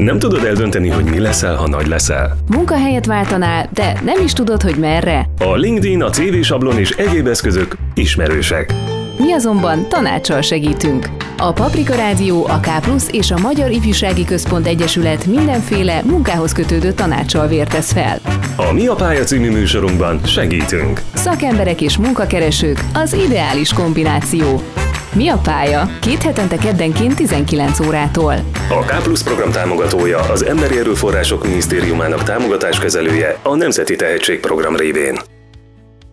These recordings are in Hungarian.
Nem tudod eldönteni, hogy mi leszel, ha nagy leszel? Munkahelyet váltanál, de nem is tudod, hogy merre? A LinkedIn, a CV sablon és egyéb eszközök ismerősek. Mi azonban tanácssal segítünk. A Paprika Rádió, a K és a Magyar Ifjúsági Központ Egyesület mindenféle munkához kötődő tanácssal vértesz fel. A Mi a pálya című műsorunkban segítünk. Szakemberek és munkakeresők az ideális kombináció. Mi a pálya? Két hetente keddenként 19 órától. A K program támogatója az Emberi Erőforrások Minisztériumának támogatáskezelője a Nemzeti Tehetségprogram révén.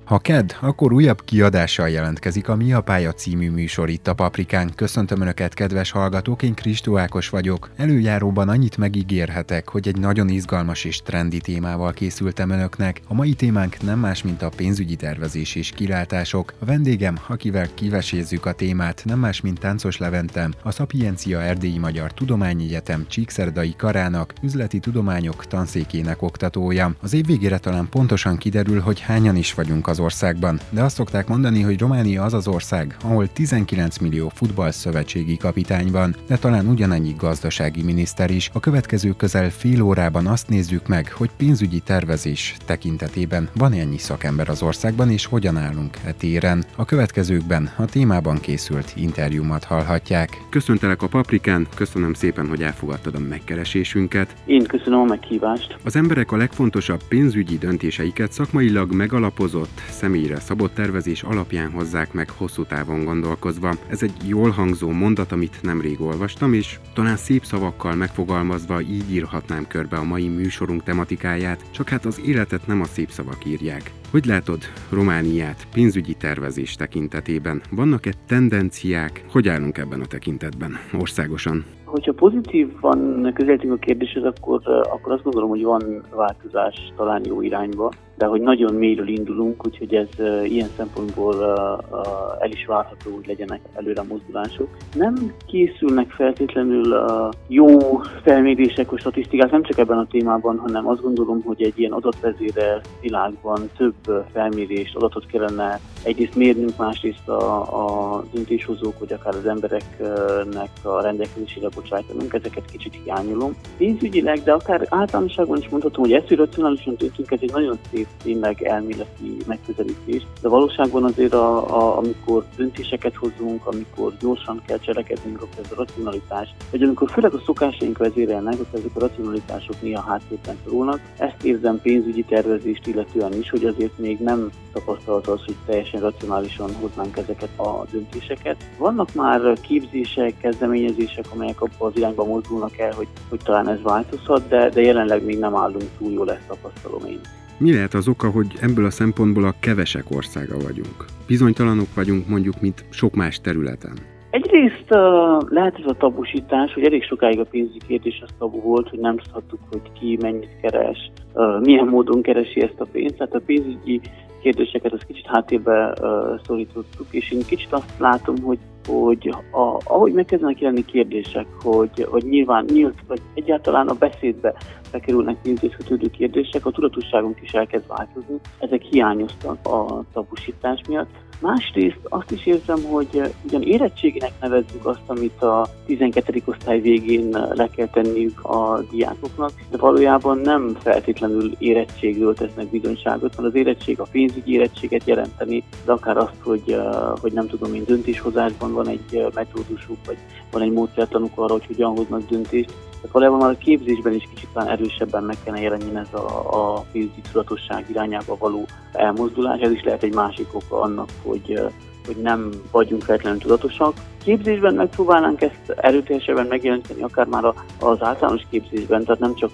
Ha KED, akkor újabb kiadással jelentkezik a Mi a Pálya című műsor itt a Paprikán. Köszöntöm Önöket, kedves hallgatók, én Kristó Ákos vagyok. Előjáróban annyit megígérhetek, hogy egy nagyon izgalmas és trendi témával készültem Önöknek. A mai témánk nem más, mint a pénzügyi tervezés és kilátások. A vendégem, akivel kivesézzük a témát, nem más, mint Táncos Leventem, a Szapiencia Erdélyi Magyar Tudományegyetem Csíkszerdai Karának, üzleti tudományok tanszékének oktatója. Az év végére talán pontosan kiderül, hogy hányan is vagyunk az az országban, de azt szokták mondani, hogy Románia az az ország, ahol 19 millió futballszövetségi kapitány van, de talán ugyanannyi gazdasági miniszter is. A következő közel fél órában azt nézzük meg, hogy pénzügyi tervezés tekintetében van ennyi szakember az országban, és hogyan állunk e téren. A következőkben a témában készült interjúmat hallhatják. Köszöntelek a Paprikán, köszönöm szépen, hogy elfogadtad a megkeresésünket. Én köszönöm a meghívást. Az emberek a legfontosabb pénzügyi döntéseiket szakmailag megalapozott, személyre szabott tervezés alapján hozzák meg hosszú távon gondolkozva. Ez egy jól hangzó mondat, amit nemrég olvastam, és talán szép szavakkal megfogalmazva így írhatnám körbe a mai műsorunk tematikáját, csak hát az életet nem a szép szavak írják. Hogy látod Romániát pénzügyi tervezés tekintetében? Vannak-e tendenciák? Hogy állunk ebben a tekintetben országosan? Hogyha pozitívan közelítünk a kérdéshez, akkor, akkor azt gondolom, hogy van változás talán jó irányba, de hogy nagyon mélyről indulunk, úgyhogy ez uh, ilyen szempontból uh, el is várható, hogy legyenek előre mozdulások. Nem készülnek feltétlenül jó felmérések vagy statisztikák, nem csak ebben a témában, hanem azt gondolom, hogy egy ilyen adatvezére világban több felmérést, adatot kellene egyrészt mérnünk, másrészt a, a döntéshozók, vagy akár az embereknek a rendelkezésére bocsájtanunk, ezeket kicsit hiányolom. Pénzügyileg, de akár általánosságban is mondhatom, hogy ezt, racionálisan döntünk, ez egy nagyon szép, tényleg elméleti megközelítés, de valóságban azért, a, a, amikor döntéseket hozunk, amikor gyorsan kell cselekednünk, akkor ez a racionalitás, vagy amikor főleg a szokásaink vezérelnek, akkor ezek a racionalitások néha háttérben szorulnak. Ezt érzem pénzügyi tervezést illetően is, hogy azért még nem tapasztalat az, hogy teljesen racionálisan hoznánk ezeket a döntéseket. Vannak már képzések, kezdeményezések, amelyek abba az irányba mozdulnak el, hogy, hogy talán ez változhat, de, de jelenleg még nem állunk túl jól, ezt tapasztalom én. Mi lehet az oka, hogy ebből a szempontból a kevesek országa vagyunk? Bizonytalanok vagyunk mondjuk, mint sok más területen. Egyrészt uh, lehet ez a tabusítás, hogy elég sokáig a pénzügyi kérdés az tabu volt, hogy nem tudhattuk, hogy ki mennyit keres, uh, milyen módon keresi ezt a pénzt. Tehát a pénzügyi kérdéseket az kicsit háttérbe uh, szorítottuk, és én kicsit azt látom, hogy hogy a, ahogy megkezdenek jelenni kérdések, hogy, hogy nyilván nyílt, vagy egyáltalán a beszédbe bekerülnek pénzhez kötődő kérdések, a tudatosságunk is elkezd változni. Ezek hiányoztak a tabusítás miatt. Másrészt azt is érzem, hogy ugyan érettséginek nevezzük azt, amit a 12. osztály végén le kell tenniük a diákoknak, de valójában nem feltétlenül érettségről tesznek bizonyságot, mert az érettség a pénzügyi érettséget jelenteni, de akár azt, hogy, hogy nem tudom én döntéshozásban van egy metódusuk, vagy van egy módszertanuk arra, hogy hogyan hoznak döntést. Tehát valójában már a képzésben is kicsit talán erősebben meg kellene jelenni ez a, a pénzügyi tudatosság irányába való elmozdulás. Ez is lehet egy másik oka annak, hogy hogy nem vagyunk feltétlenül tudatosak. Képzésben megpróbálnánk ezt erőteljesebben megjeleníteni, akár már az általános képzésben, tehát nem csak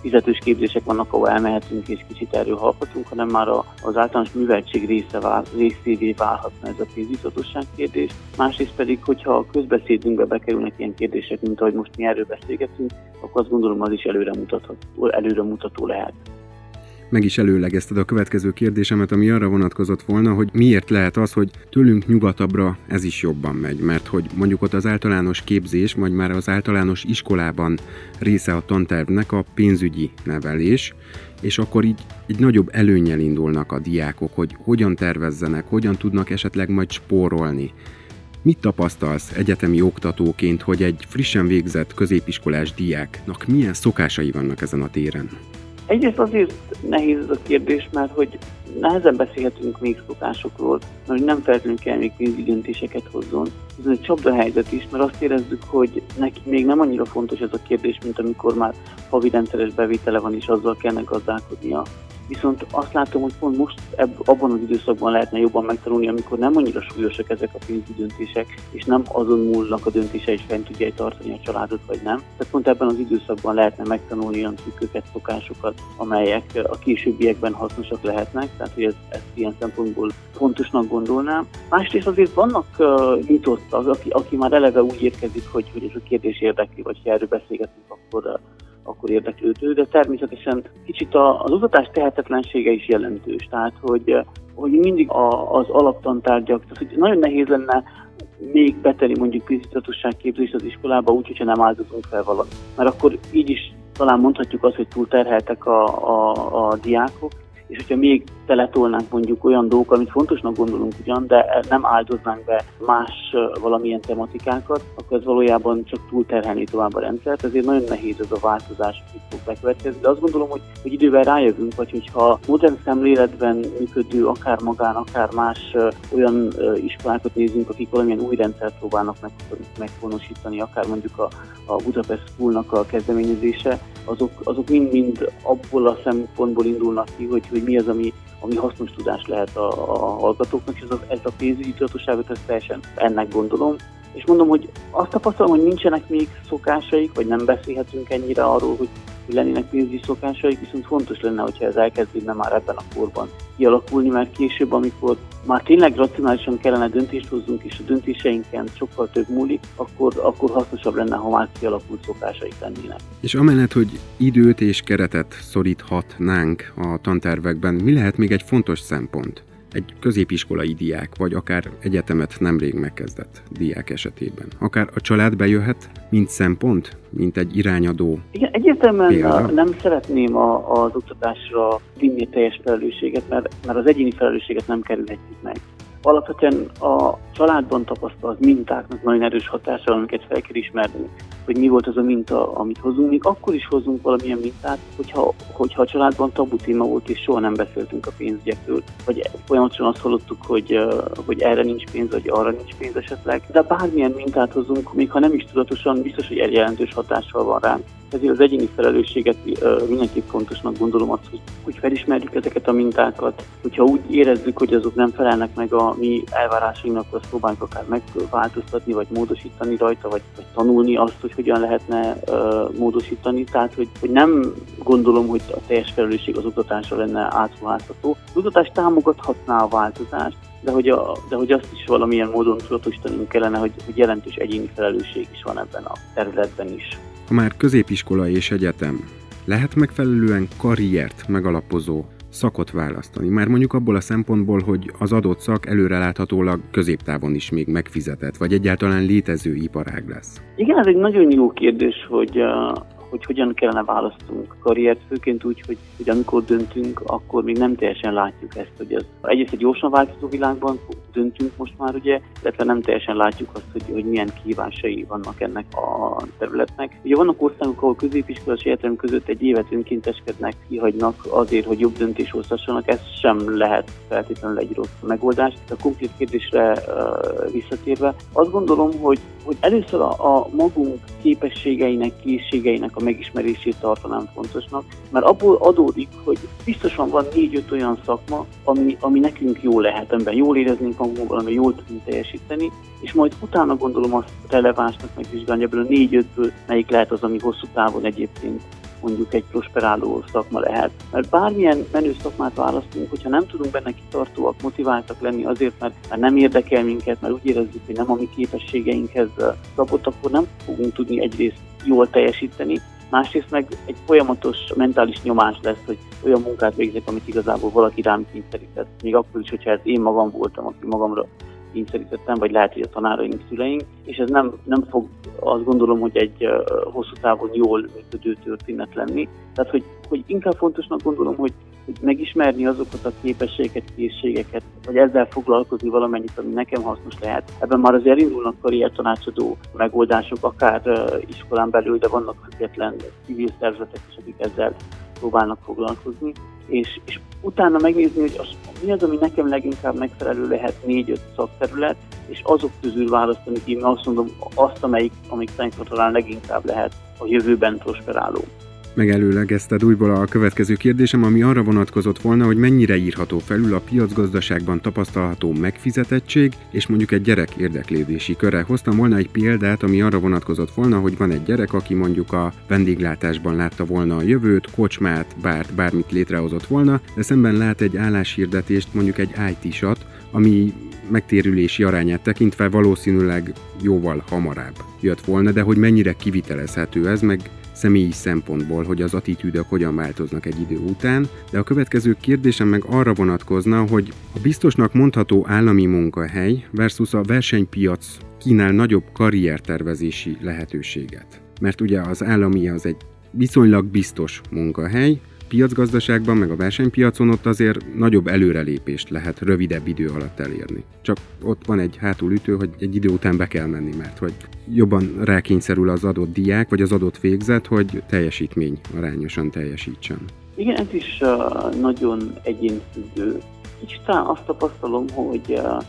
fizetős képzések vannak, ahol elmehetünk és kicsit erről hanem már az általános műveltség része vál, részévé válhatna ez a pénzügyzatosság kérdés. Másrészt pedig, hogyha a közbeszédünkbe bekerülnek ilyen kérdések, mint ahogy most mi erről beszélgetünk, akkor azt gondolom az is előre mutatható, előre mutató lehet meg is előlegezted a következő kérdésemet, ami arra vonatkozott volna, hogy miért lehet az, hogy tőlünk nyugatabbra ez is jobban megy, mert hogy mondjuk ott az általános képzés, vagy már az általános iskolában része a tantervnek a pénzügyi nevelés, és akkor így egy nagyobb előnyel indulnak a diákok, hogy hogyan tervezzenek, hogyan tudnak esetleg majd spórolni. Mit tapasztalsz egyetemi oktatóként, hogy egy frissen végzett középiskolás diáknak milyen szokásai vannak ezen a téren? Egyrészt azért nehéz ez a kérdés, mert hogy nehezen beszélhetünk még szokásokról, mert nem feltétlenül kell még pénzügyi döntéseket hozzon. Ez egy csapda helyzet is, mert azt érezzük, hogy neki még nem annyira fontos ez a kérdés, mint amikor már havi rendszeres bevétele van, és azzal kellene gazdálkodnia. Viszont azt látom, hogy pont most ebb, abban az időszakban lehetne jobban megtanulni, amikor nem annyira súlyosak ezek a pénzügyi döntések, és nem azon múlnak a döntése, hogy fent tudja tartani a családot, vagy nem. Tehát pont ebben az időszakban lehetne megtanulni olyan trükköket, szokásokat, amelyek a későbbiekben hasznosak lehetnek, tehát hogy ez, ezt ilyen szempontból fontosnak gondolnám. Másrészt azért vannak uh, nyitott az, aki, aki már eleve úgy érkezik, hogy, hogy ez a kérdés érdekli, vagy ha erről beszélgetünk, akkor uh, akkor érdeklődő, de természetesen kicsit az oktatás tehetetlensége is jelentős. Tehát, hogy, hogy mindig a, az alaptantárgyak, tehát hogy nagyon nehéz lenne még betenni mondjuk képzést az iskolába úgy, hogyha nem áldozunk fel valamit. Mert akkor így is talán mondhatjuk azt, hogy túlterheltek a, a, a diákok, és hogyha még teletolnánk mondjuk olyan dolgok, amit fontosnak gondolunk ugyan, de nem áldoznánk be más valamilyen tematikákat, akkor ez valójában csak túlterhelni tovább a rendszert, ezért nagyon nehéz ez a változás, hogy fog bekövetkezni. De azt gondolom, hogy, hogy idővel rájövünk, vagy hogyha modern szemléletben működő, akár magán, akár más olyan iskolákat nézünk, akik valamilyen új rendszert próbálnak meg, meghonosítani, akár mondjuk a, a Budapest Schoolnak a kezdeményezése, azok, azok mind-mind abból a szempontból indulnak ki, hogy, hogy mi az, ami, ami hasznos tudás lehet a, a hallgatóknak, és ez a, ez a pénzügyi tudatosságot, ezt teljesen ennek gondolom. És mondom, hogy azt tapasztalom, hogy nincsenek még szokásaik, vagy nem beszélhetünk ennyire arról, hogy hogy lennének pénzügyi szokásaik, viszont fontos lenne, hogyha ez elkezdődne már ebben a korban kialakulni, mert később, amikor már tényleg racionálisan kellene döntést hozzunk, és a döntéseinken sokkal több múlik, akkor, akkor hasznosabb lenne, ha már kialakult szokásaik lennének. És amellett, hogy időt és keretet szoríthatnánk a tantervekben, mi lehet még egy fontos szempont? Egy középiskolai diák, vagy akár egyetemet nemrég megkezdett diák esetében. Akár a család bejöhet, mint szempont, mint egy irányadó Igen, egyértelműen példa. nem szeretném a, az oktatásra vinni teljes felelősséget, mert, mert az egyéni felelősséget nem kerülhetjük meg. Alapvetően a családban tapasztalt mintáknak nagyon erős hatása, amiket fel kell ismerni, hogy mi volt az a minta, amit hozunk. Még akkor is hozunk valamilyen mintát, hogyha, hogyha a családban tabu téma volt, és soha nem beszéltünk a pénzügyekről, vagy folyamatosan azt hallottuk, hogy, hogy erre nincs pénz, vagy arra nincs pénz esetleg. De bármilyen mintát hozunk, még ha nem is tudatosan, biztos, hogy egy jelentős hatással van ránk. Ezért az egyéni felelősséget mindenképp fontosnak gondolom azt, hogy, hogy felismerjük ezeket a mintákat, hogyha úgy érezzük, hogy azok nem felelnek meg a mi elvárásainknak, azt próbáljuk akár megváltoztatni, vagy módosítani rajta, vagy, vagy tanulni azt, hogy hogyan lehetne uh, módosítani. Tehát, hogy, hogy nem gondolom, hogy a teljes felelősség az oktatásra lenne átruházható. Az oktatás támogathatná a változást, de hogy, a, de hogy azt is valamilyen módon tudatosítanunk kellene, hogy, hogy jelentős egyéni felelősség is van ebben a területben is. Ha már középiskola és egyetem, lehet megfelelően karriert megalapozó szakot választani. Már mondjuk abból a szempontból, hogy az adott szak előreláthatólag középtávon is még megfizetett, vagy egyáltalán létező iparág lesz. Igen, ez egy nagyon jó kérdés, hogy hogy hogyan kellene választunk karriert, főként úgy, hogy, hogy amikor döntünk, akkor még nem teljesen látjuk ezt, hogy ez egyrészt egy gyorsan változó világban döntünk most már, ugye, illetve nem teljesen látjuk azt, hogy, hogy milyen kívásai vannak ennek a területnek. Ugye vannak országok, ahol középiskolás egyetem között egy évet önkénteskednek, kihagynak azért, hogy jobb döntés hozhassanak, ez sem lehet feltétlenül egy rossz megoldás. A konkrét kérdésre uh, visszatérve, azt gondolom, hogy, hogy először a, a magunk képességeinek, készségeinek a megismerését tartanám fontosnak, mert abból adódik, hogy biztosan van négy-öt olyan szakma, ami, ami nekünk jó lehet, amiben jól éreznénk magunkban, ami jól tudunk teljesíteni, és majd utána gondolom azt relevánsnak megvizsgálni, ebből a négy-ötből melyik lehet az, ami hosszú távon egyébként mondjuk egy prosperáló szakma lehet. Mert bármilyen menő szakmát választunk, hogyha nem tudunk benne kitartóak, motiváltak lenni azért, mert, mert nem érdekel minket, mert úgy érezzük, hogy nem a mi képességeinkhez szabott, akkor nem fogunk tudni egyrészt jól teljesíteni, másrészt meg egy folyamatos mentális nyomás lesz, hogy olyan munkát végzek, amit igazából valaki rám kényszerített. Még akkor is, hogyha ez én magam voltam, aki magamra kényszerítettem, vagy lehet, hogy a tanáraink, szüleink, és ez nem, nem fog azt gondolom, hogy egy hosszú távon jól működő történet lenni. Tehát, hogy, hogy inkább fontosnak gondolom, hogy megismerni azokat a képességeket, készségeket, vagy ezzel foglalkozni valamennyit, ami nekem hasznos lehet. Ebben már azért indulnak karriertanácsadó megoldások, akár iskolán belül, de vannak független civil szervezetek is, akik ezzel próbálnak foglalkozni, és, és utána megnézni, hogy az, mi az, ami nekem leginkább megfelelő lehet négy-öt szakterület, és azok közül választani ki, azt mondom, azt, amelyik, amik szerintem talán leginkább lehet a jövőben prosperáló megelőlegezted újból a következő kérdésem, ami arra vonatkozott volna, hogy mennyire írható felül a piacgazdaságban tapasztalható megfizetettség, és mondjuk egy gyerek érdeklődési köre. Hoztam volna egy példát, ami arra vonatkozott volna, hogy van egy gyerek, aki mondjuk a vendéglátásban látta volna a jövőt, kocsmát, bárt, bármit létrehozott volna, de szemben lát egy álláshirdetést, mondjuk egy IT-sat, ami megtérülési arányát tekintve valószínűleg jóval hamarabb jött volna, de hogy mennyire kivitelezhető ez, meg személyi szempontból, hogy az attitűdök hogyan változnak egy idő után, de a következő kérdésem meg arra vonatkozna, hogy a biztosnak mondható állami munkahely versus a versenypiac kínál nagyobb karriertervezési lehetőséget. Mert ugye az állami az egy viszonylag biztos munkahely, piacgazdaságban, meg a versenypiacon ott azért nagyobb előrelépést lehet rövidebb idő alatt elérni. Csak ott van egy hátulütő, hogy egy idő után be kell menni, mert hogy jobban rákényszerül az adott diák, vagy az adott végzet, hogy teljesítmény arányosan teljesítsen. Igen, ez is uh, nagyon egyénfüggő. Talán azt tapasztalom, hogy uh,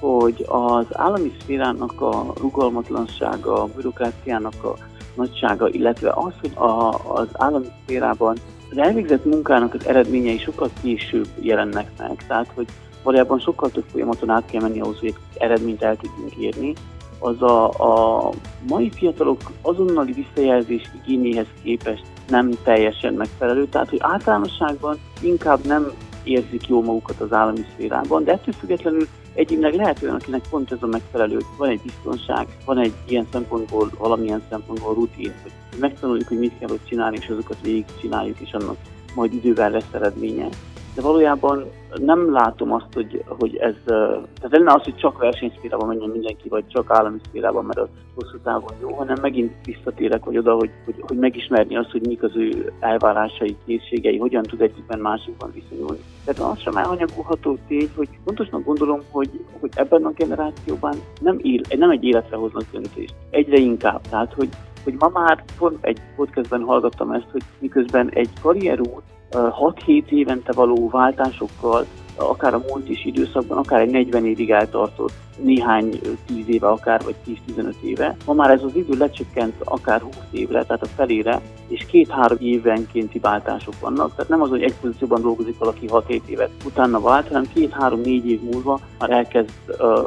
hogy az állami szférának a rugalmatlansága, a bürokráciának a nagysága, illetve az, hogy a, az állami szférában az elvégzett munkának az eredményei sokkal később jelennek meg, tehát hogy valójában sokkal több folyamaton át kell menni ahhoz, hogy eredményt el tudjunk érni, az a, a mai fiatalok azonnali visszajelzés igényéhez képest nem teljesen megfelelő, tehát hogy általánosságban inkább nem érzik jól magukat az állami szférában, de ettől függetlenül egyébként lehet olyan, akinek pont ez a megfelelő, van egy biztonság, van egy ilyen szempontból, valamilyen szempontból rutin, hogy megtanuljuk, hogy mit kell ott csinálni, és azokat végig csináljuk, és annak majd idővel lesz eredménye de valójában nem látom azt, hogy, hogy ez, tehát lenne az, hogy csak versenyszférában menjen mindenki, vagy csak állami szférában, mert az hosszú távon jó, hanem megint visszatérek hogy oda, hogy, hogy, hogy megismerni azt, hogy mik az ő elvárásai, készségei, hogyan tud egyikben másikban viszonyulni. Tehát az sem elhanyagolható tény, hogy fontosnak gondolom, hogy, hogy ebben a generációban nem, él, nem egy életre hoznak döntést. Egyre inkább. Tehát, hogy hogy ma már pont egy podcastben hallgattam ezt, hogy miközben egy karrierút 6-7 évente való váltásokkal, akár a múlt is időszakban, akár egy 40 évig eltartott néhány 10 éve akár, vagy 10-15 éve. Ma már ez az idő lecsökkent akár 20 évre, tehát a felére, és két-három évenkénti váltások vannak. Tehát nem az, hogy egy pozícióban dolgozik valaki 6-7 évet, utána vált, hanem két-három-négy év múlva már elkezd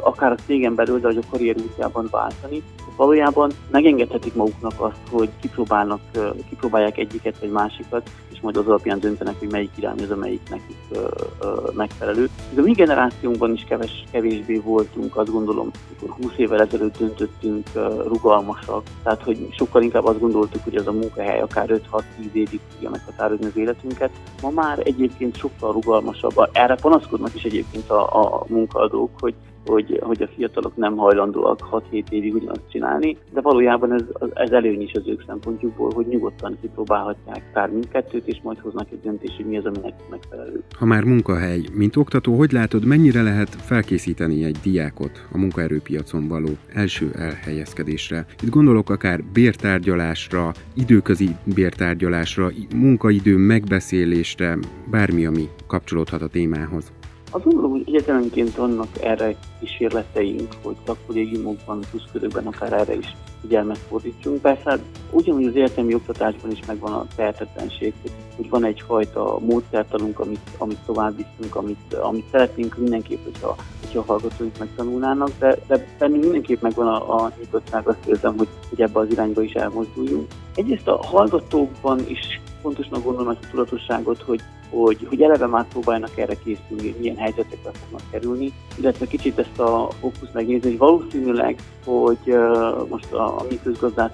akár a cégen belül, de a karrier útjában váltani. Valójában megengedhetik maguknak azt, hogy kipróbálnak, kipróbálják egyiket vagy másikat, majd az alapján döntenek, hogy melyik irány az, amelyik nekik uh, uh, megfelelő. De a mi generációnkban is keves, kevésbé voltunk azt gondolom, amikor 20 évvel ezelőtt döntöttünk rugalmasak, tehát hogy sokkal inkább azt gondoltuk, hogy ez a munkahely akár 5-6-10 évig tudja meghatározni az életünket. Ma már egyébként sokkal rugalmasabb. Erre panaszkodnak is egyébként a, a munkaadók, hogy hogy, hogy a fiatalok nem hajlandóak 6-7 évig ugyanazt csinálni, de valójában ez, ez előny is az ők szempontjukból, hogy nyugodtan kipróbálhatják akár mindkettőt, és majd hoznak egy döntést, hogy mi az, aminek megfelelő. Ha már munkahely, mint oktató, hogy látod, mennyire lehet felkészíteni egy diákot a munkaerőpiacon való első elhelyezkedésre? Itt gondolok akár bértárgyalásra, időközi bértárgyalásra, munkaidő megbeszélésre, bármi, ami kapcsolódhat a témához. Azt gondolom, hogy egyetemenként vannak erre kísérleteink, hogy szakkollégiumokban, pluszkörökben akár erre is figyelmet fordítsunk. Persze hát ugyanúgy az egyetemi oktatásban is megvan a tehetetlenség, hogy van egyfajta módszertanunk, amit, amit tovább viszünk, amit, amit szeretnénk mindenképp, hogyha, hogyha a hallgatóink megtanulnának, de, de bennünk mindenképp megvan a, a nyitottság, azt érzem, hogy, hogy ebbe az irányba is elmozduljunk. Egyrészt a hallgatókban is fontosnak gondolom ezt a tudatosságot, hogy hogy, hogy eleve már próbálnak erre készülni, hogy milyen helyzetekbe fognak kerülni, illetve kicsit ezt a fókusz megnézni, hogy valószínűleg, hogy uh, most a, a mi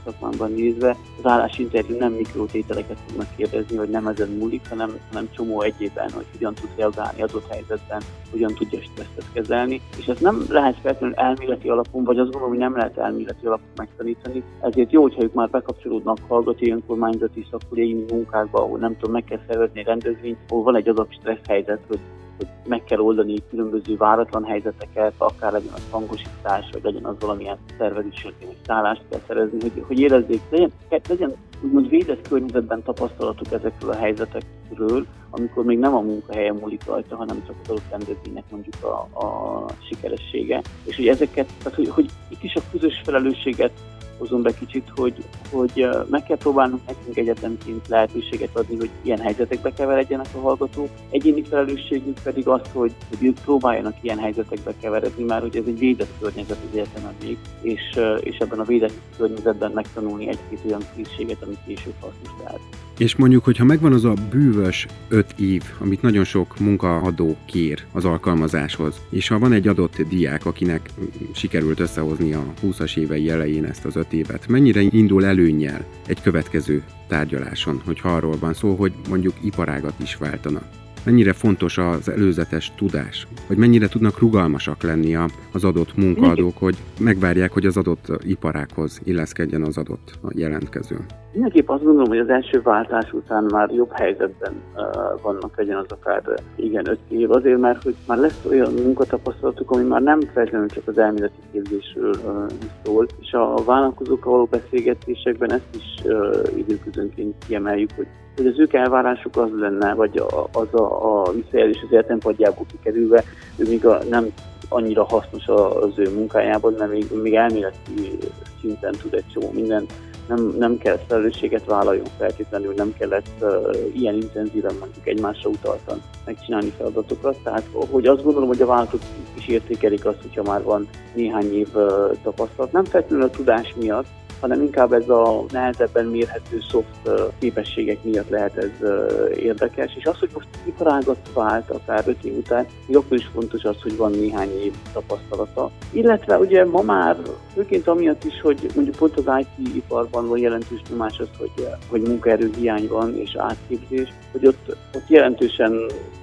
szakmámban nézve az állásinterjú nem mikrotételeket fognak kérdezni, hogy nem ezen múlik, hanem, hanem csomó egyében, hogy hogyan tud reagálni adott helyzetben, hogyan tudja stresszet kezelni, és ez nem lehet feltétlenül elméleti alapon, vagy azt gondolom, hogy nem lehet elméleti alapon megtanítani, ezért jó, hogyha ők már bekapcsolódnak hallgatói önkormányzati szakkollégiumi munkákba, ahol nem tudom, meg kell szervezni rendezvényt, ahol van egy adott stressz helyzet, hogy hogy meg kell oldani különböző váratlan helyzeteket, akár legyen az hangosítás, vagy legyen az valamilyen szervezési szállást kell szerezni, hogy, hogy érezzék, legyen, legyen úgymond védett környezetben tapasztalatuk ezekről a helyzetekről, amikor még nem a munkahelyen múlik rajta, hanem csak az adott rendezvénynek mondjuk a, a sikeressége. És hogy ezeket, tehát hogy, hogy itt is a közös felelősséget hozom be kicsit, hogy, hogy meg kell próbálnunk nekünk egyetemként lehetőséget adni, hogy ilyen helyzetekbe keveredjenek a hallgatók. Egyéni felelősségünk pedig az, hogy, hogy ők próbáljanak ilyen helyzetekbe keveredni, már hogy ez egy védett környezet az egyetemen még, és, és ebben a védett környezetben megtanulni egy-két olyan készséget, amit később hasznos lehet. És mondjuk, hogyha megvan az a bűvös öt év, amit nagyon sok munkaadó kér az alkalmazáshoz, és ha van egy adott diák, akinek sikerült összehozni a 20-as évei elején ezt az öt évet, mennyire indul előnyel egy következő tárgyaláson, hogy arról van szó, hogy mondjuk iparágat is váltana? mennyire fontos az előzetes tudás, hogy mennyire tudnak rugalmasak lenni az adott munkaadók, hogy megvárják, hogy az adott iparákhoz illeszkedjen az adott jelentkező. Mindenképp azt gondolom, hogy az első váltás után már jobb helyzetben uh, vannak, legyen az akár igen, öt év, azért mert hogy már lesz olyan munkatapasztalatuk, ami már nem feltétlenül csak az elméleti képzésről uh, szól, és a vállalkozókkal való beszélgetésekben ezt is uh, időközönként kiemeljük, hogy hogy az ők elvárásuk az lenne, vagy az a, a visszajelzés az életempadjából kikerülve, ő még a, nem annyira hasznos az ő munkájában, mert még, még elméleti szinten tud egy csomó mindent, nem, nem kell felelősséget vállaljon feltétlenül, nem kellett uh, ilyen intenzíven mondjuk egymásra utaltan megcsinálni feladatokat. Tehát, hogy azt gondolom, hogy a vállalatok is értékelik azt, hogyha már van néhány év uh, tapasztalat. Nem feltétlenül a tudás miatt, hanem inkább ez a nehezebben mérhető szoft képességek miatt lehet ez érdekes. És az, hogy most iparágat vált akár öt év után, még is fontos az, hogy van néhány év tapasztalata. Illetve ugye ma már főként amiatt is, hogy mondjuk pont az IT-iparban van jelentős nyomás az, hogy, hogy munkaerő hiány van és átképzés, hogy ott, ott jelentősen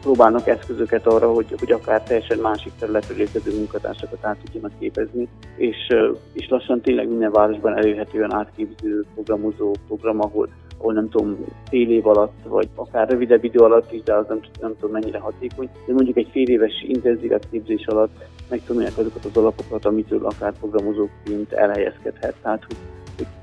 próbálnak eszközöket arra, hogy, hogy akár teljesen másik területről érkező munkatársakat át tudjanak képezni, és, és lassan tényleg minden városban elérhető olyan átképző programozó program, ahol, ahol nem tudom, fél év alatt, vagy akár rövidebb idő alatt is, de az nem, nem tudom mennyire hatékony, de mondjuk egy fél éves intenzív képzés alatt megtanulják azokat az alapokat, amitől akár programozóként elhelyezkedhet. Tehát, hogy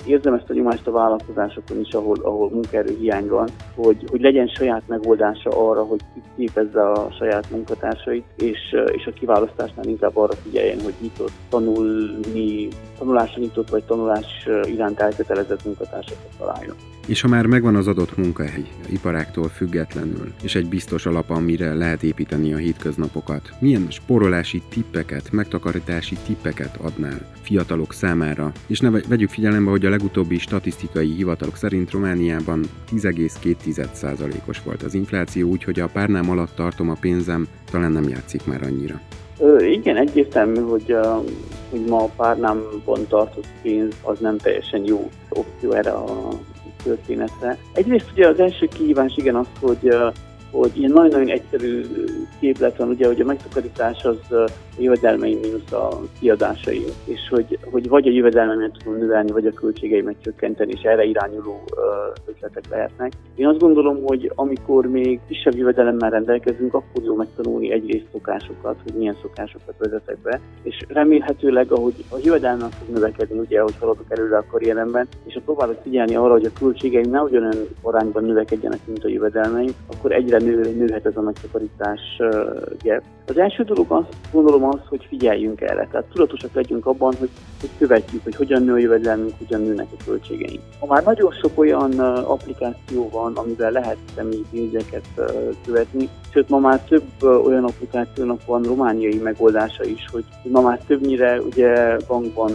érzem ezt a nyomást a vállalkozásokon is, ahol, ahol munkaerő hiány van, hogy, hogy legyen saját megoldása arra, hogy képezze a saját munkatársait, és, és a kiválasztásnál inkább arra figyeljen, hogy nyitott tanulni, tanulásra nyitott vagy tanulás iránt elkötelezett munkatársakat találjon. És ha már megvan az adott munkahely, iparáktól függetlenül, és egy biztos alap, amire lehet építeni a hétköznapokat, milyen sporolási tippeket, megtakarítási tippeket adnál fiatalok számára? És ne vegyük figyelembe, hogy a legutóbbi statisztikai hivatalok szerint Romániában 10,2%-os volt az infláció, úgyhogy a párnám alatt tartom a pénzem, talán nem játszik már annyira. Ö, igen, egyértelmű, hogy, uh, hogy ma a párnámban tartott pénz az nem teljesen jó opció erre a történetre. Egyrészt ugye az első kihívás igen az, hogy hogy ilyen nagyon-nagyon egyszerű képlet van, ugye, hogy a megtakarítás az a jövedelmei mínusz a kiadásai, és hogy, hogy vagy a jövedelmemet tudom növelni, vagy a költségeimet csökkenteni, és erre irányuló ötletek lehetnek. Én azt gondolom, hogy amikor még kisebb jövedelemmel rendelkezünk, akkor jó megtanulni egyrészt szokásokat, hogy milyen szokásokat vezetek be, és remélhetőleg, ahogy a jövedelmem fog növekedni, ugye, ahogy haladok előre a karrieremben, és ha próbálok figyelni arra, hogy a költségeim ne ugyanolyan arányban növekedjenek, mint a jövedelmeim, akkor egyre nő, nőhet ez a megtakarítás gap. Az első dolog azt gondolom az, hogy figyeljünk erre. Tehát tudatosak legyünk abban, hogy, hogy követjük, hogy hogyan nő a jövedelmünk, hogyan nőnek a költségeink. Ha már nagyon sok olyan applikáció van, amivel lehet személyi pénzeket követni, sőt ma már több olyan applikációnak van romániai megoldása is, hogy ma már többnyire ugye bankban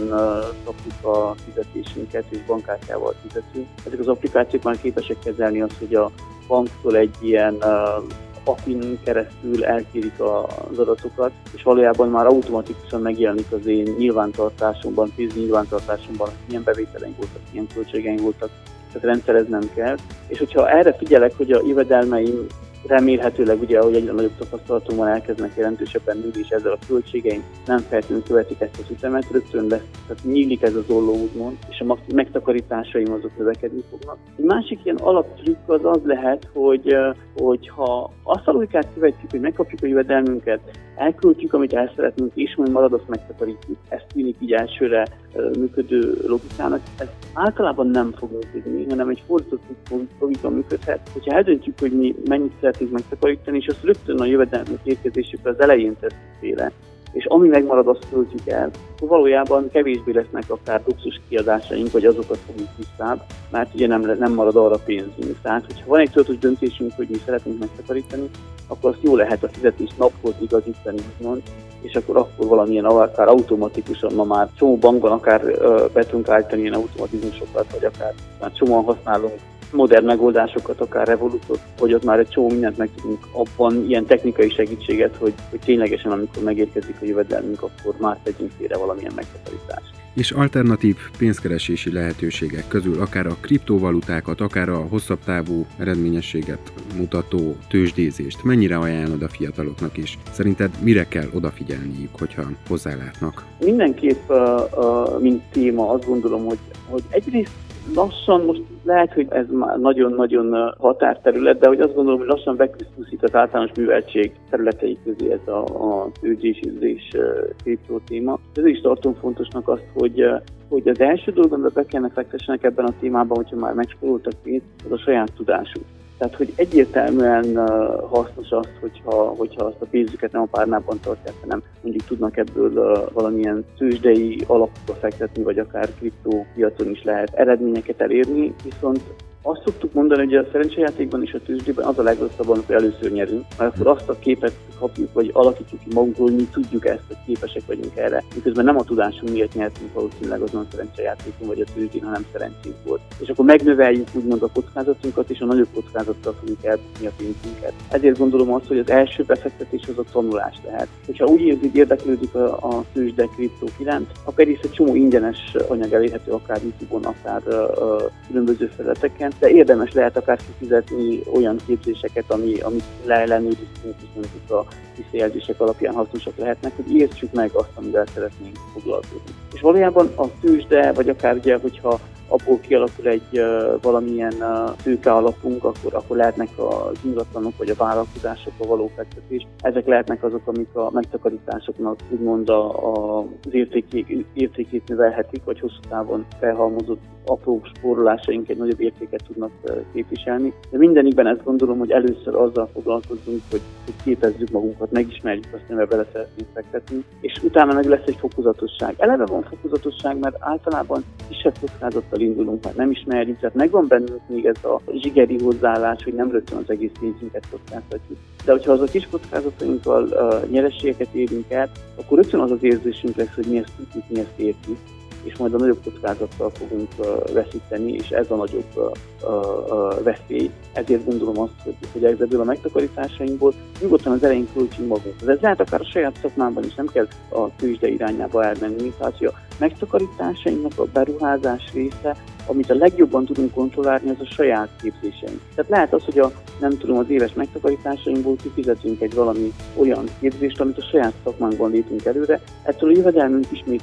kapjuk a fizetésünket, és bankkártyával fizetünk. Ezek az applikációk már képesek kezelni azt, hogy a banktól egy ilyen uh, API-n keresztül elkérik az adatokat, és valójában már automatikusan megjelenik az én nyilvántartásomban, pénzügyi nyilvántartásomban, milyen bevételeink voltak, milyen költségeink voltak, tehát rendszereznem kell. És hogyha erre figyelek, hogy a jövedelmeim remélhetőleg ugye, ahogy egyre nagyobb tapasztalatunk van, elkezdenek jelentősebben nőni, és ezzel a költségeink nem feltétlenül követik ezt az ütemet, rögtön lesz, tehát nyílik ez az olló úgymond, és a megtakarításaim azok növekedni fognak. Egy másik ilyen alaptrükk az az lehet, hogy, hogy ha azt a logikát követjük, hogy megkapjuk a jövedelmünket, elköltjük, amit el szeretnénk, és majd marad, azt megtakarítjuk. Ez tűnik így elsőre működő logikának. Ez általában nem fog működni, hanem egy fordított logika működhet. Hogyha eldöntjük, hogy mi mennyit szeretnénk megtakarítani, és azt rögtön a jövedelmünk érkezésükre az elején tesszük félre, és ami megmarad, azt költjük el, valójában kevésbé lesznek akár luxus kiadásaink, vagy azokat fogjuk tisztább, mert ugye nem, nem marad arra pénzünk. Tehát, hogyha van egy tudatos döntésünk, hogy mi szeretnénk megtakarítani, akkor azt jó lehet a fizetés naphoz igazítani, úgymond, és akkor akkor valamilyen akár automatikusan ma már csomó bankban akár be tudunk állítani ilyen automatizmusokat, vagy akár már csomóan használunk modern megoldásokat, akár Revolutot, hogy ott már egy csomó mindent meg tudunk abban ilyen technikai segítséget, hogy, hogy ténylegesen amikor megérkezik a jövedelmünk, akkor már tegyünk félre valamilyen megtakarítást és alternatív pénzkeresési lehetőségek közül akár a kriptovalutákat, akár a hosszabb távú eredményességet mutató tőzsdézést mennyire ajánlod a fiataloknak is? Szerinted mire kell odafigyelniük, hogyha hozzálátnak? Mindenképp, mint téma, azt gondolom, hogy, hogy egyrészt lassan most lehet, hogy ez már nagyon-nagyon határterület, de hogy azt gondolom, hogy lassan beküzdúszik az általános műveltség területei közé ez a, a tőzsdésízés kriptó téma. Ez is tartom fontosnak azt, hogy hogy az első dolog, amiben be kellene fektessenek ebben a témában, hogyha már megspóroltak pénzt, az a saját tudásuk. Tehát, hogy egyértelműen hasznos az, hogyha, hogyha azt a pénzüket nem a párnában tartják, hanem mondjuk tudnak ebből valamilyen tőzsdei alapokba fektetni, vagy akár kriptópiacon is lehet eredményeket elérni, viszont azt szoktuk mondani, hogy a szerencsejátékban és a tőzsdében az a legrosszabb, amikor először nyerünk, mert akkor azt a képet kapjuk, vagy alakítjuk ki magunkról, mi tudjuk ezt, hogy képesek vagyunk erre. Miközben nem a tudásunk miatt nyertünk valószínűleg azon a szerencsejátékon vagy a tőzsdén, hanem szerencsénk volt. És akkor megnöveljük úgymond a kockázatunkat, és a nagyobb kockázattal fogunk elbukni a pénzünket. Ezért gondolom azt, hogy az első befektetés az a tanulás lehet. Hogyha úgy érzi, érdeklődik a, a tőzsde kriptók iránt, akkor egy csomó ingyenes anyag elérhető akár YouTube-on, akár uh, különböző felületeken, de érdemes lehet akár kifizetni olyan képzéseket, ami, amit leellenőrizünk, és mondjuk a visszajelzések alapján hasznosak lehetnek, hogy értsük meg azt, amivel szeretnénk foglalkozni. És valójában a tőzsde, vagy akár ugye, hogyha abból kialakul egy uh, valamilyen uh, tőke alapunk, akkor, akkor lehetnek az ingatlanok vagy a vállalkozásokba való fektetés. Ezek lehetnek azok, amik a megtakarításoknak úgymond a, a, az értékét, értékét növelhetik, vagy hosszú távon felhalmozott apró spórolásaink egy nagyobb értéket tudnak képviselni. De mindenikben ezt gondolom, hogy először azzal foglalkozunk, hogy, hogy képezzük magunkat, megismerjük azt, amivel bele szeretnénk fektetni, és utána meg lesz egy fokozatosság. Eleve van fokozatosság, mert általában kisebb kockázattal indulunk, mert nem ismerjük, tehát megvan bennünk még ez a zsigeri hozzáállás, hogy nem rögtön az egész pénzünket kockáztatjuk. De hogyha az a kis kockázatainkkal uh, nyerességeket érünk el, akkor rögtön az az érzésünk lesz, hogy mi ezt tudjuk, mi ezt értjük és majd a nagyobb kockázattal fogunk veszíteni, és ez a nagyobb veszély. Ezért gondolom azt, hogy, hogy ebből a megtakarításainkból nyugodtan az elején költsünk magunk. Ez lehet akár a saját szakmában is, nem kell a tőzsde irányába elmenni. Tehát, hogy a megtakarításainknak a beruházás része, amit a legjobban tudunk kontrollálni, az a saját képzéseink. Tehát lehet az, hogy a, nem tudom, az éves megtakarításainkból kifizetünk egy valami olyan képzést, amit a saját szakmánkban lépünk előre, ettől a jövedelmünk ismét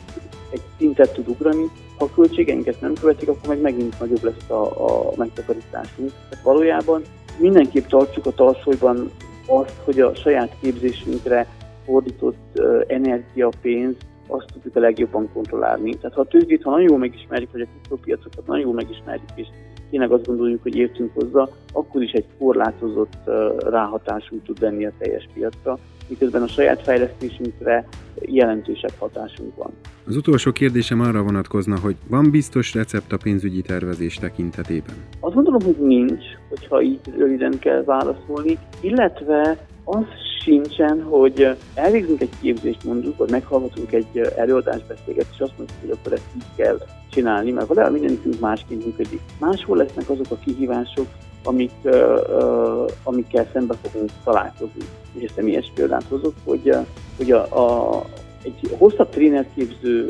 egy szintet tud ugrani, ha a költségeink nem követik, akkor meg megint nagyobb lesz a, a megtakarításunk. Tehát valójában mindenképp tartsuk a tarsolyban azt, hogy a saját képzésünkre fordított energia, pénz, azt tudjuk a legjobban kontrollálni. Tehát ha a tőzsdét, ha nagyon jól megismerjük, vagy a kriptopiacokat nagyon jól megismerjük, és tényleg azt gondoljuk, hogy értünk hozzá, akkor is egy korlátozott ráhatásunk tud lenni a teljes piacra, miközben a saját fejlesztésünkre jelentősebb hatásunk van. Az utolsó kérdésem arra vonatkozna, hogy van biztos recept a pénzügyi tervezés tekintetében? Azt gondolom, hogy nincs, hogyha így röviden kell válaszolni, illetve az sincsen, hogy elvégzünk egy képzést mondjuk, vagy meghallgatunk egy előadásbeszélget, és azt mondjuk, hogy akkor ezt így kell csinálni, mert valahol mindenkünk másként működik. Máshol lesznek azok a kihívások, amik, uh, uh, amikkel szembe fogunk találkozni. És egy személyes példát hozok, hogy, uh, hogy a, a, egy hosszabb trénerképző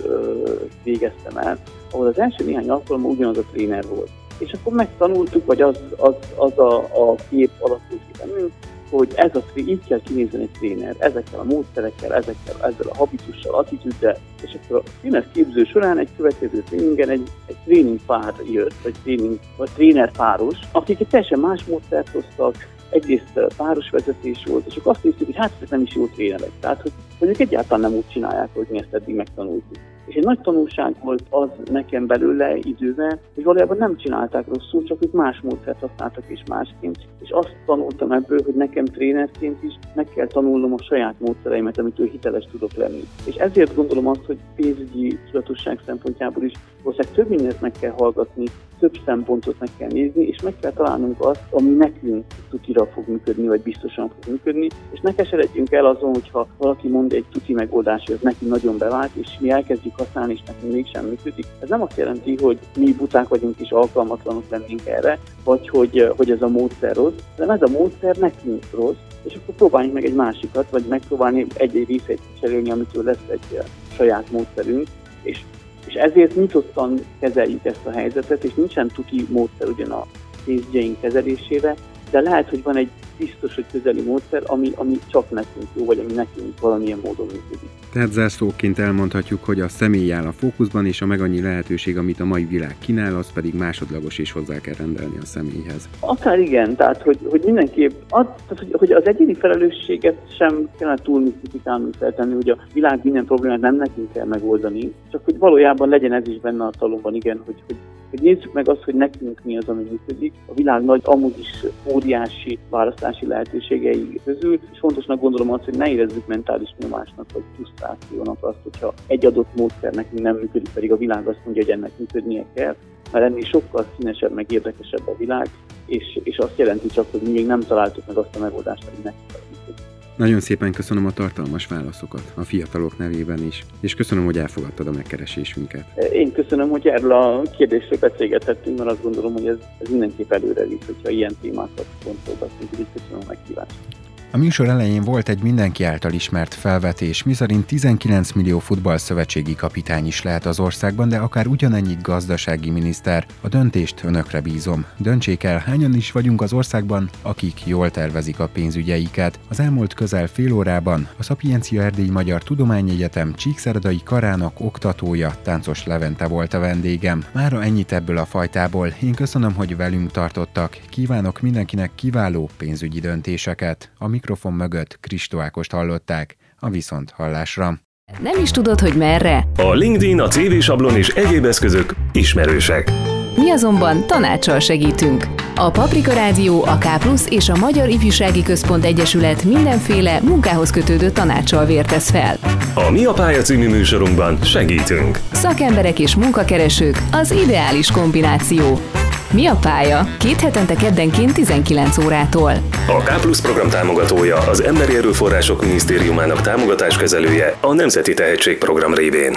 végeztem el, ahol az első néhány alkalommal ugyanaz a tréner volt. És akkor megtanultuk, vagy az, az, az a, a kép alakult ki bennünk, hogy ez a, így kell kinézni egy tréner, ezekkel a módszerekkel, ezekkel, ezzel a habitussal, attitűddel, és akkor a tréner képző során egy következő tréningen egy, egy tréning pár jött, vagy tréning, vagy tréner páros, akik egy teljesen más módszert hoztak, egyrészt páros vezetés volt, és akkor azt néztük, hogy hát ezek nem is jó trénerek. Tehát, hogy, ők egyáltalán nem úgy csinálják, hogy mi ezt eddig megtanultuk. És egy nagy tanulság volt az nekem belőle idővel, hogy valójában nem csinálták rosszul, csak ők más módszert használtak és másként. És azt tanultam ebből, hogy nekem trénerként is meg kell tanulnom a saját módszereimet, amitől hiteles tudok lenni. És ezért gondolom azt, hogy pénzügyi tudatosság szempontjából is valószínűleg több mindent meg kell hallgatni, több szempontot meg kell nézni, és meg kell találnunk azt, ami nekünk tutira fog működni, vagy biztosan fog működni, és ne keseredjünk el azon, hogyha valaki mond egy tuti megoldás, hogy ez neki nagyon bevált, és mi elkezdjük használni, és nekünk mégsem működik. Ez nem azt jelenti, hogy mi buták vagyunk és alkalmatlanok lennénk erre, vagy hogy, hogy ez a módszer rossz, de ez a módszer nekünk rossz, és akkor próbáljunk meg egy másikat, vagy megpróbálni egy-egy részét cserélni, amitől lesz egy saját módszerünk, és és ezért nyitottan kezeljük ezt a helyzetet, és nincsen tuti módszer ugyan a pénzügyeink kezelésére, de lehet, hogy van egy biztos, hogy közeli módszer, ami, ami csak nekünk jó, vagy ami nekünk valamilyen módon működik. Tehát zászlóként elmondhatjuk, hogy a személy áll a fókuszban, és a meg annyi lehetőség, amit a mai világ kínál, az pedig másodlagos is hozzá kell rendelni a személyhez. Akár igen, tehát hogy, hogy mindenképp, az, hogy, hogy az egyéni felelősséget sem kellene túl misztifikálni feltenni, hogy a világ minden problémát nem nekünk kell megoldani, csak hogy valójában legyen ez is benne a talomban, igen, hogy, hogy hogy nézzük meg azt, hogy nekünk mi az, ami működik. A világ nagy, amúgy is óriási választási lehetőségei közül, és fontosnak gondolom azt, hogy ne érezzük mentális nyomásnak vagy frusztrációnak azt, hogyha egy adott módszer nekünk nem működik, pedig a világ azt mondja, hogy ennek működnie kell, mert ennél sokkal színesebb, meg érdekesebb a világ, és, és azt jelenti csak, hogy mi még nem találtuk meg azt a megoldást, ami nekünk nagyon szépen köszönöm a tartalmas válaszokat a fiatalok nevében is, és köszönöm, hogy elfogadtad a megkeresésünket. Én köszönöm, hogy erről a kérdésről beszélgethettünk, mert azt gondolom, hogy ez, ez mindenképp előre visz, hogyha ilyen témákat fontolgatunk, úgyhogy köszönöm a meghívást. A műsor elején volt egy mindenki által ismert felvetés, miszerint 19 millió futballszövetségi kapitány is lehet az országban, de akár ugyanennyi gazdasági miniszter. A döntést önökre bízom. Döntsék el, hányan is vagyunk az országban, akik jól tervezik a pénzügyeiket. Az elmúlt közel fél órában a Szapiencia Erdély Magyar Tudományegyetem Csíkszeredai Karának oktatója, Táncos Levente volt a vendégem. Mára ennyit ebből a fajtából. Én köszönöm, hogy velünk tartottak. Kívánok mindenkinek kiváló pénzügyi döntéseket. Amik mikrofon mögött Kristó Ákost hallották a Viszont hallásra. Nem is tudod, hogy merre? A LinkedIn, a CV sablon és egyéb eszközök ismerősek. Mi azonban tanácssal segítünk. A Paprika Rádió, a K és a Magyar Ifjúsági Központ Egyesület mindenféle munkához kötődő tanácssal vértesz fel. A Mi a Pálya című műsorunkban segítünk. Szakemberek és munkakeresők az ideális kombináció. Mi a pálya? Két hetente keddenként 19 órától. A K Plus program támogatója az Emberi Erőforrások Minisztériumának támogatáskezelője a Nemzeti Tehetségprogram révén.